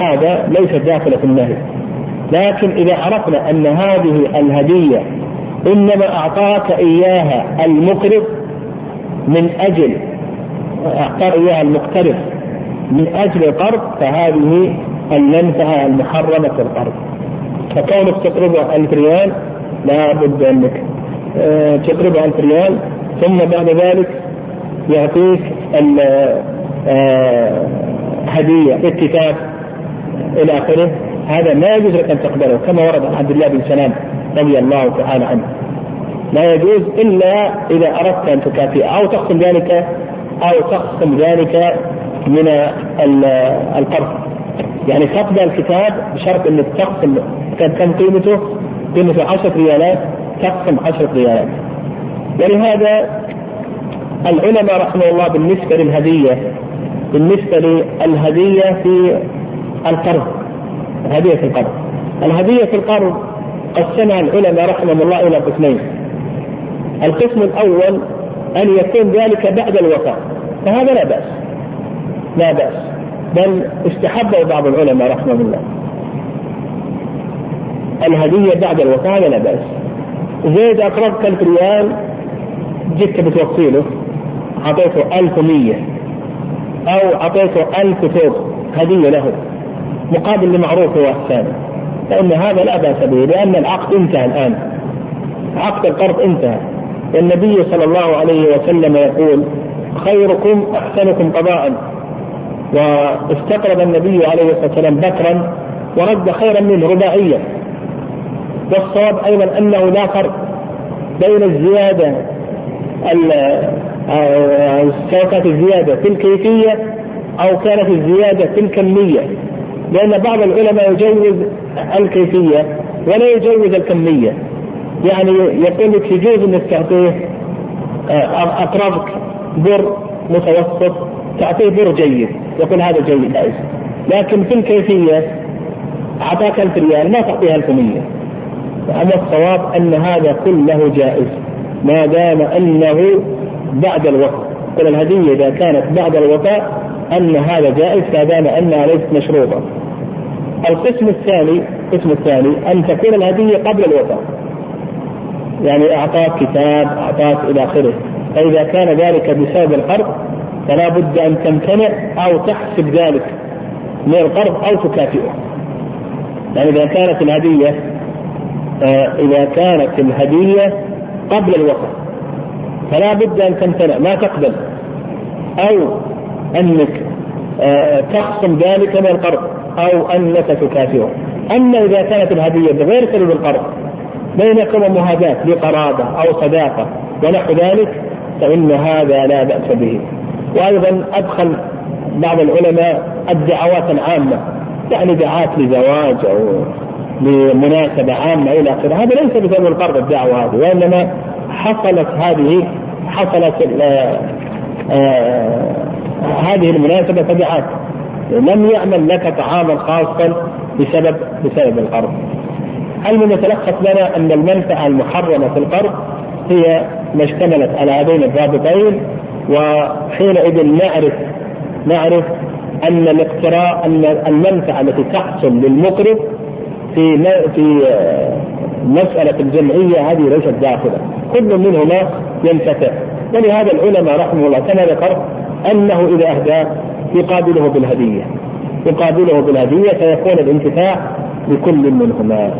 هذا ليس داخل في النهي. لكن إذا عرفنا أن هذه الهدية إنما أعطاك إياها المقرض من أجل أعطى إياها المقترض من أجل القرض فهذه المنفعة المحرمة في القرض. فكونك تقرضه ألف ريال لا بد أنك آه، تقرضه ألف ريال ثم بعد ذلك يعطيك آه، هدية اتفاق إلى آخره. هذا لا يجوز لك أن تقبله كما ورد عن عبد الله بن سلام رضي الله تعالى عنه. لا يجوز إلا إذا أردت أن تكافئ أو تقسم ذلك أو تقسم ذلك من القرض. يعني تقبل الكتاب بشرط تقسم كان كم قيمته؟ قيمته 10 ريالات تقسم 10 ريالات. ولهذا العلماء رحمه الله بالنسبة للهدية بالنسبة للهدية في القرض الهدية في القرض. الهدية في القرض قسمها العلماء رحمهم الله إلى قسمين القسم الأول أن يكون ذلك بعد الوفاة. فهذا لا بأس. لا بأس. بل استحبه بعض العلماء رحمهم الله. الهدية بعد الوفاة لا بأس. زيد أقرضك ألف ريال جيت بتوصي له أعطيته ألف ومية أو أعطيته ألف ثوب هدية له. مقابل لمعروفه وإحسانه فإن هذا لا بأس به لأن العقد انتهى الآن. عقد القرض انتهى. والنبي صلى الله عليه وسلم يقول خيركم أحسنكم قضاء. واستقرض النبي عليه الصلاة والسلام بكرا ورد خيرا منه رباعيا والصواب أيضا أنه لا فرق بين الزيادة سواء كانت الزيادة في الكيفية أو كانت الزيادة في الكميه لأن بعض العلماء يجوز الكيفية ولا يجوز الكمية. يعني يقول لك يجوز إنك تعطيه آه، أقربك بر متوسط تعطيه بر جيد يقول هذا جيد لكن في الكيفية أعطاك ألف ريال ما تعطيها 1100 أما الصواب أن هذا كله جائز. ما دام أنه بعد الوفاء قل الهدية إذا كانت بعد الوفاء أن هذا جائز ما دام أنها ليست مشروطة. القسم الثاني القسم الثاني أن تكون الهدية قبل الوفاء يعني أعطاك كتاب أعطاك إلى آخره. فإذا كان ذلك بسبب القرض فلا بد أن تمتنع أو تحسب ذلك من القرض أو تكافئه. يعني إذا كانت الهدية آه، إذا كانت الهدية قبل الوقت فلا بد أن تمتنع ما تقبل. أو أنك آه، تخصم ذلك من القرض أو أنك تكافئه. أما إذا كانت الهدية بغير سبب القرض بينكم مهاداة لقرابة أو صداقة ونحو ذلك فإن هذا لا بأس به. وأيضا أدخل بعض العلماء الدعوات العامة يعني دعاة لزواج أو لمناسبة عامة إلى آخره. هذا ليس بسبب القرض الدعوة هذه وإنما حصلت هذه حصلت آه آه هذه المناسبة تبعات لم يعمل لك طعاما خاصا بسبب بسبب القرض. المهم يتلخص لنا أن المنفعة المحرمة في القرض هي ما اشتملت على هذين الضابطين وحينئذ نعرف نعرف أن الاقتراء أن المنفعة التي تحصل للمقرض في في مسألة الجمعية هذه ليست داخلة. كل منهما ينفتح. ولهذا العلماء رحمه الله كما ذكر أنه إذا أهدى يقابله بالهدية. يقابله بالهدية فيكون الانتفاع لكل منهما.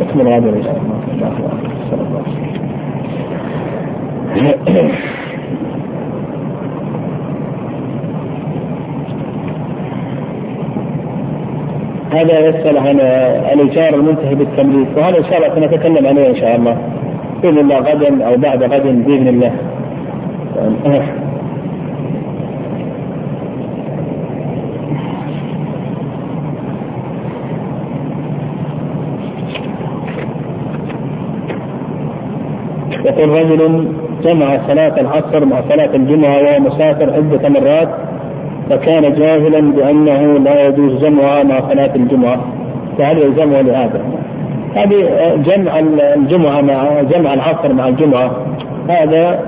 تكمل هذا إن شاء الله. هذا يسأل عن الإيجار المنتهي بالتمليك وهذا إن شاء الله سنتكلم عليه إن شاء الله بإذن الله غدا أو بعد غد بإذن الله. يقول رجل جمع صلاة العصر مع صلاة الجمعة وهو مسافر عدة مرات فكان جاهلا بأنه لا يجوز جمعها مع صلاة الجمعة. فهل يلزمه لهذا؟ هذه جمع الجمعة مع جمع العصر مع الجمعة. هذا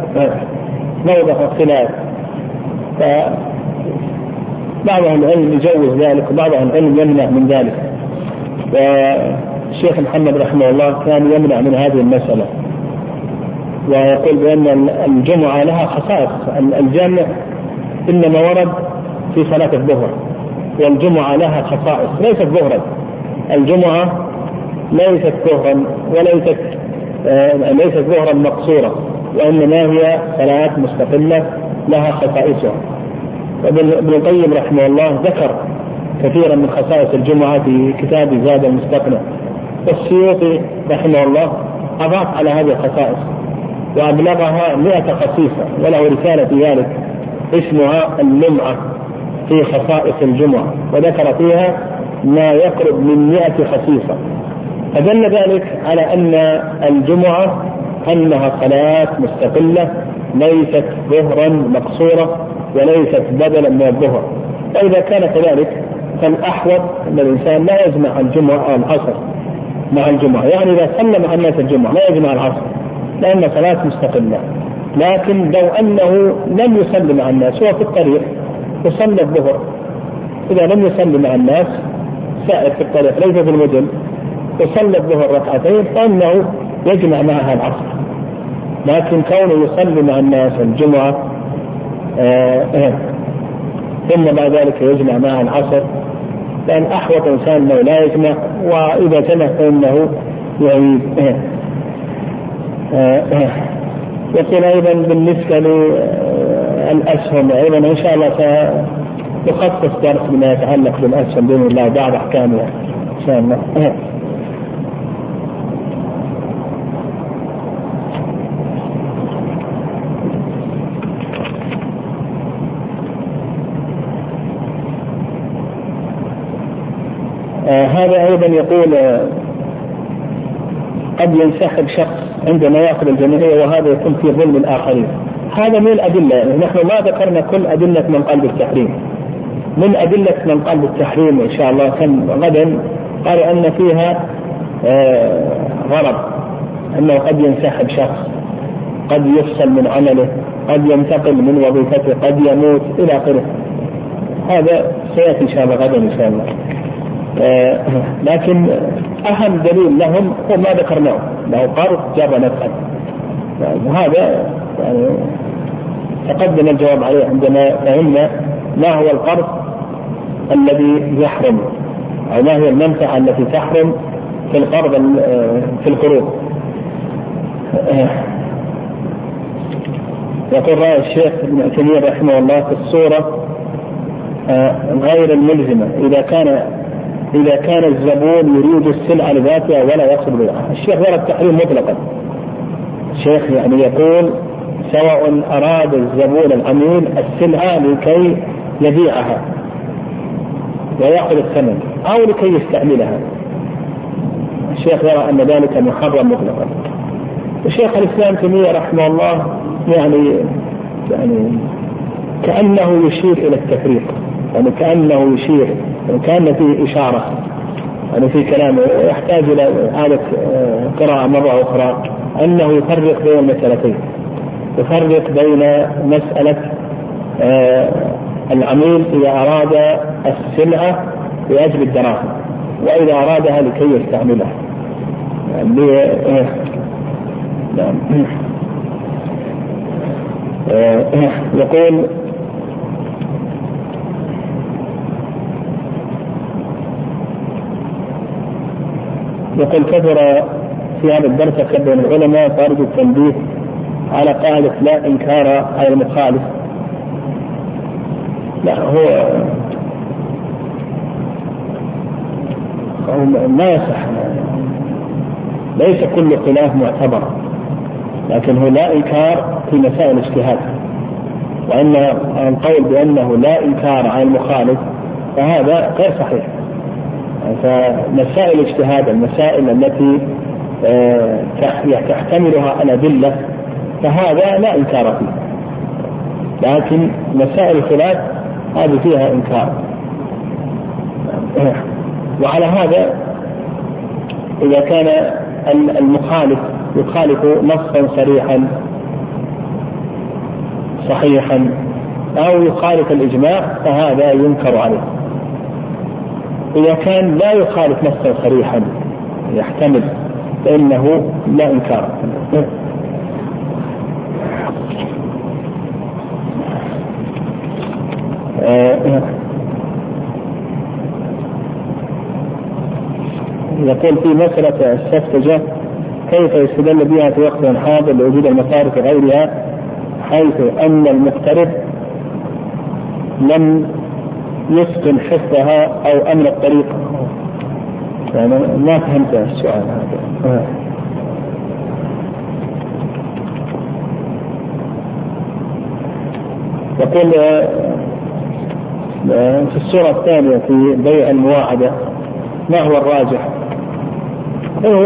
موضع خلاف بعض أهل العلم يجوز ذلك وبعض أهل العلم يمنع من ذلك. والشيخ محمد رحمه الله كان يمنع من هذه المسألة. ويقول بأن الجمعة لها خصائص. الجامع إنما ورد في صلاة الظهر. والجمعة لها خصائص ليست ظهرا. الجمعة ليست ظهرا وليست آه ليست ظهرا مقصورة وإنما هي صلاة مستقلة لها خصائصها وابن القيم رحمه الله ذكر كثيرا من خصائص الجمعة في كتاب زاد المستقنع. والسيوطي رحمه الله أضاف على هذه الخصائص وأبلغها مئة خصيصة وله رسالة في ذلك اسمها اللمعة في خصائص الجمعة وذكر فيها ما يقرب من مئة خصيصة. فدل ذلك على أن الجمعة أنها صلاة مستقلة ليست ظهرا مقصورة وليست بدلا من الظهر. فإذا كان كذلك فالأحوط أن الإنسان لا يجمع الجمعة أو العصر. مع الجمعة. يعني إذا صلى مع الناس الجمعة لا يجمع العصر لأن صلاة مستقلة. لكن لو أنه لم يصلي مع الناس هو في الطريق وصلى الظهر. إذا لم يصلي مع الناس سائر في الطريق ليس في المدن وصلى الظهر ركعتين فإنه يجمع معها العصر. لكن كونه يصلي مع الناس الجمعة آه آه ثم بعد ذلك يجمع معها العصر لأن أحوط إنسان أنه لا يجمع وإذا جمع فإنه يعيد آه آه يقول أيضا بالنسبة للأسهم أيضا. إن شاء الله سنخصص درس بما يتعلق بالأسهم بإذن الله بعد أحكامها إن شاء الله. آه هذا أيضا يقول آه قد ينسحب شخص عندما يأخذ الجمعية وهذا يكون في ظلم الآخرين. هذا من الأدلة. يعني نحن ما ذكرنا كل أدلة من قلب التحريم. من أدلة من قلب التحريم إن شاء الله كم غدا قال أن فيها آه غرض. أنه قد ينسحب شخص قد يفصل من عمله قد ينتقل من وظيفته قد يموت إلى آخره. هذا سيأتي إن شاء الله غدا إن شاء الله. آه لكن أهم دليل لهم هو ما ذكرناه. له قرض جاب نفعا وهذا يعني تقدم الجواب عليه عندما فهمنا ما هو القرض الذي يحرم أو ما هي المنفعة التي تحرم في القرض في القروض. يقول رأي الشيخ ابن عثيمين رحمه الله في الصورة غير الملزمة إذا كان إذا كان الزبون يريد السلعة لذاتها ولا يقصد بها. الشيخ ورد التحريم مطلقا. الشيخ يعني يقول سواء أراد الزبون العميل السلعة لكي يبيعها ويأخذ الثمن أو لكي يستعملها. الشيخ يرى أن ذلك محرم مطلقا. وشيخ الإسلام تيمية رحمه الله يعني يعني كأنه يشير إلى التفريق يعني كأنه يشير يعني كأن فيه إشارة يعني في كلامه يحتاج إلى إعادة قراءة مرة أخرى أنه يفرق بين المسألتين يفرق بين مسألة آه، العميل إذا أراد السلعة لأجل الدراهم وإذا أرادها لكي يستعملها. يعني نعم. يقول يقول كثر في هذا الدرس بين العلماء فارجو التنبيه على قاعدة لا إنكار على المخالف. لا هو ما يصح. ليس كل خلاف معتبر لكن هو لا إنكار في مسائل الاجتهاد. وأن القول بأنه لا إنكار على المخالف فهذا غير صحيح. فمسائل الاجتهاد المسائل التي آه، تحتملها الأدلة فهذا لا إنكار فيه. لكن مسائل الخلاف هذه فيها إنكار. وعلى هذا إذا كان المخالف يخالف نصا صريحا صحيحا أو يخالف الإجماع فهذا ينكر عليه. إذا كان لا يخالف نصا صريحا يحتمل فإنه لا إنكار آه، يقول في مسألة السفتجة كيف يستدل بها في وقت حاضر لوجود المصارف وغيرها حيث أن المقترض لم يسكن حفظها أو أمن الطريق. يعني ما فهمت السؤال هذا. يقول في السورة الثانية في بيع المواعدة ما هو الراجح؟ هو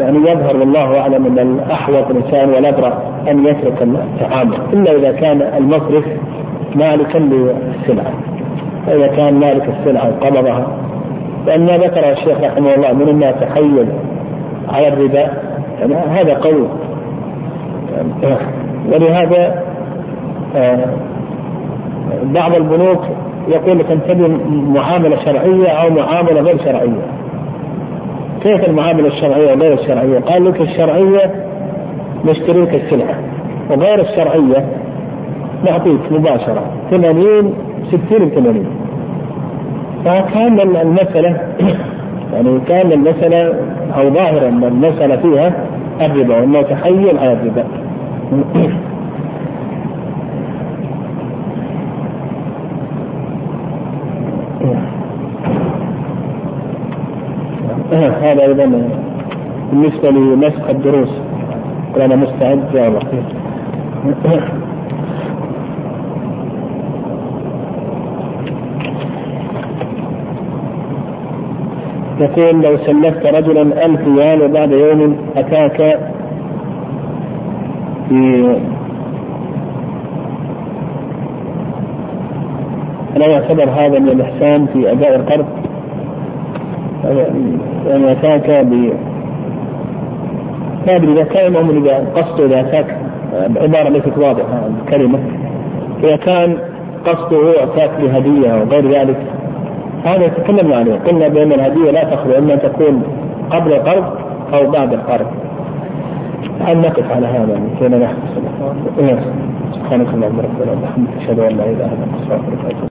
يعني يظهر والله أعلم أن الأحوط الإنسان والابرأ أن يترك التعامل إلا إذا كان المصرف مالكا للسلعة فاذا كان مالك السلعة وقبضها لأن ما ذكر الشيخ رحمه الله من الناس تحيل على الربا يعني هذا قول ولهذا آه، بعض البنوك يقول لك انتبه معاملة شرعية أو معاملة غير شرعية. كيف المعاملة الشرعية وغير الشرعية؟ قال لك الشرعية نشتري لك السلعة. وغير الشرعية نعطيك مباشرة. 80 60 ب 80 فكان المسألة يعني كان المسألة أو ظاهرا ان المسألة فيها الربا وانه تحيل على الربا. هذا أيضا بالنسبة لنسخ الدروس. أنا مستعد. يا الله يقول لو سلفت رجلا ألف ريال وبعد يوم أتاك في ألا يعتبر هذا من الإحسان في أداء القرض؟ يعني أتاك ب ما أدري إذا كان المؤمن إذا قصده إذا أتاك عبارة ليست واضحة الكلمة إذا كان قصده أتاك بهدية وغير ذلك هذا تكلمنا عليه. قلنا بأن الهدية لا تخلو إما تكون قبل القرض أو بعد القرض هل نقف على هذا؟ كي نحفظ سبحانك اللهم ربنا وبحمدك أشهد أن لا إله إلا أنت أستغفرك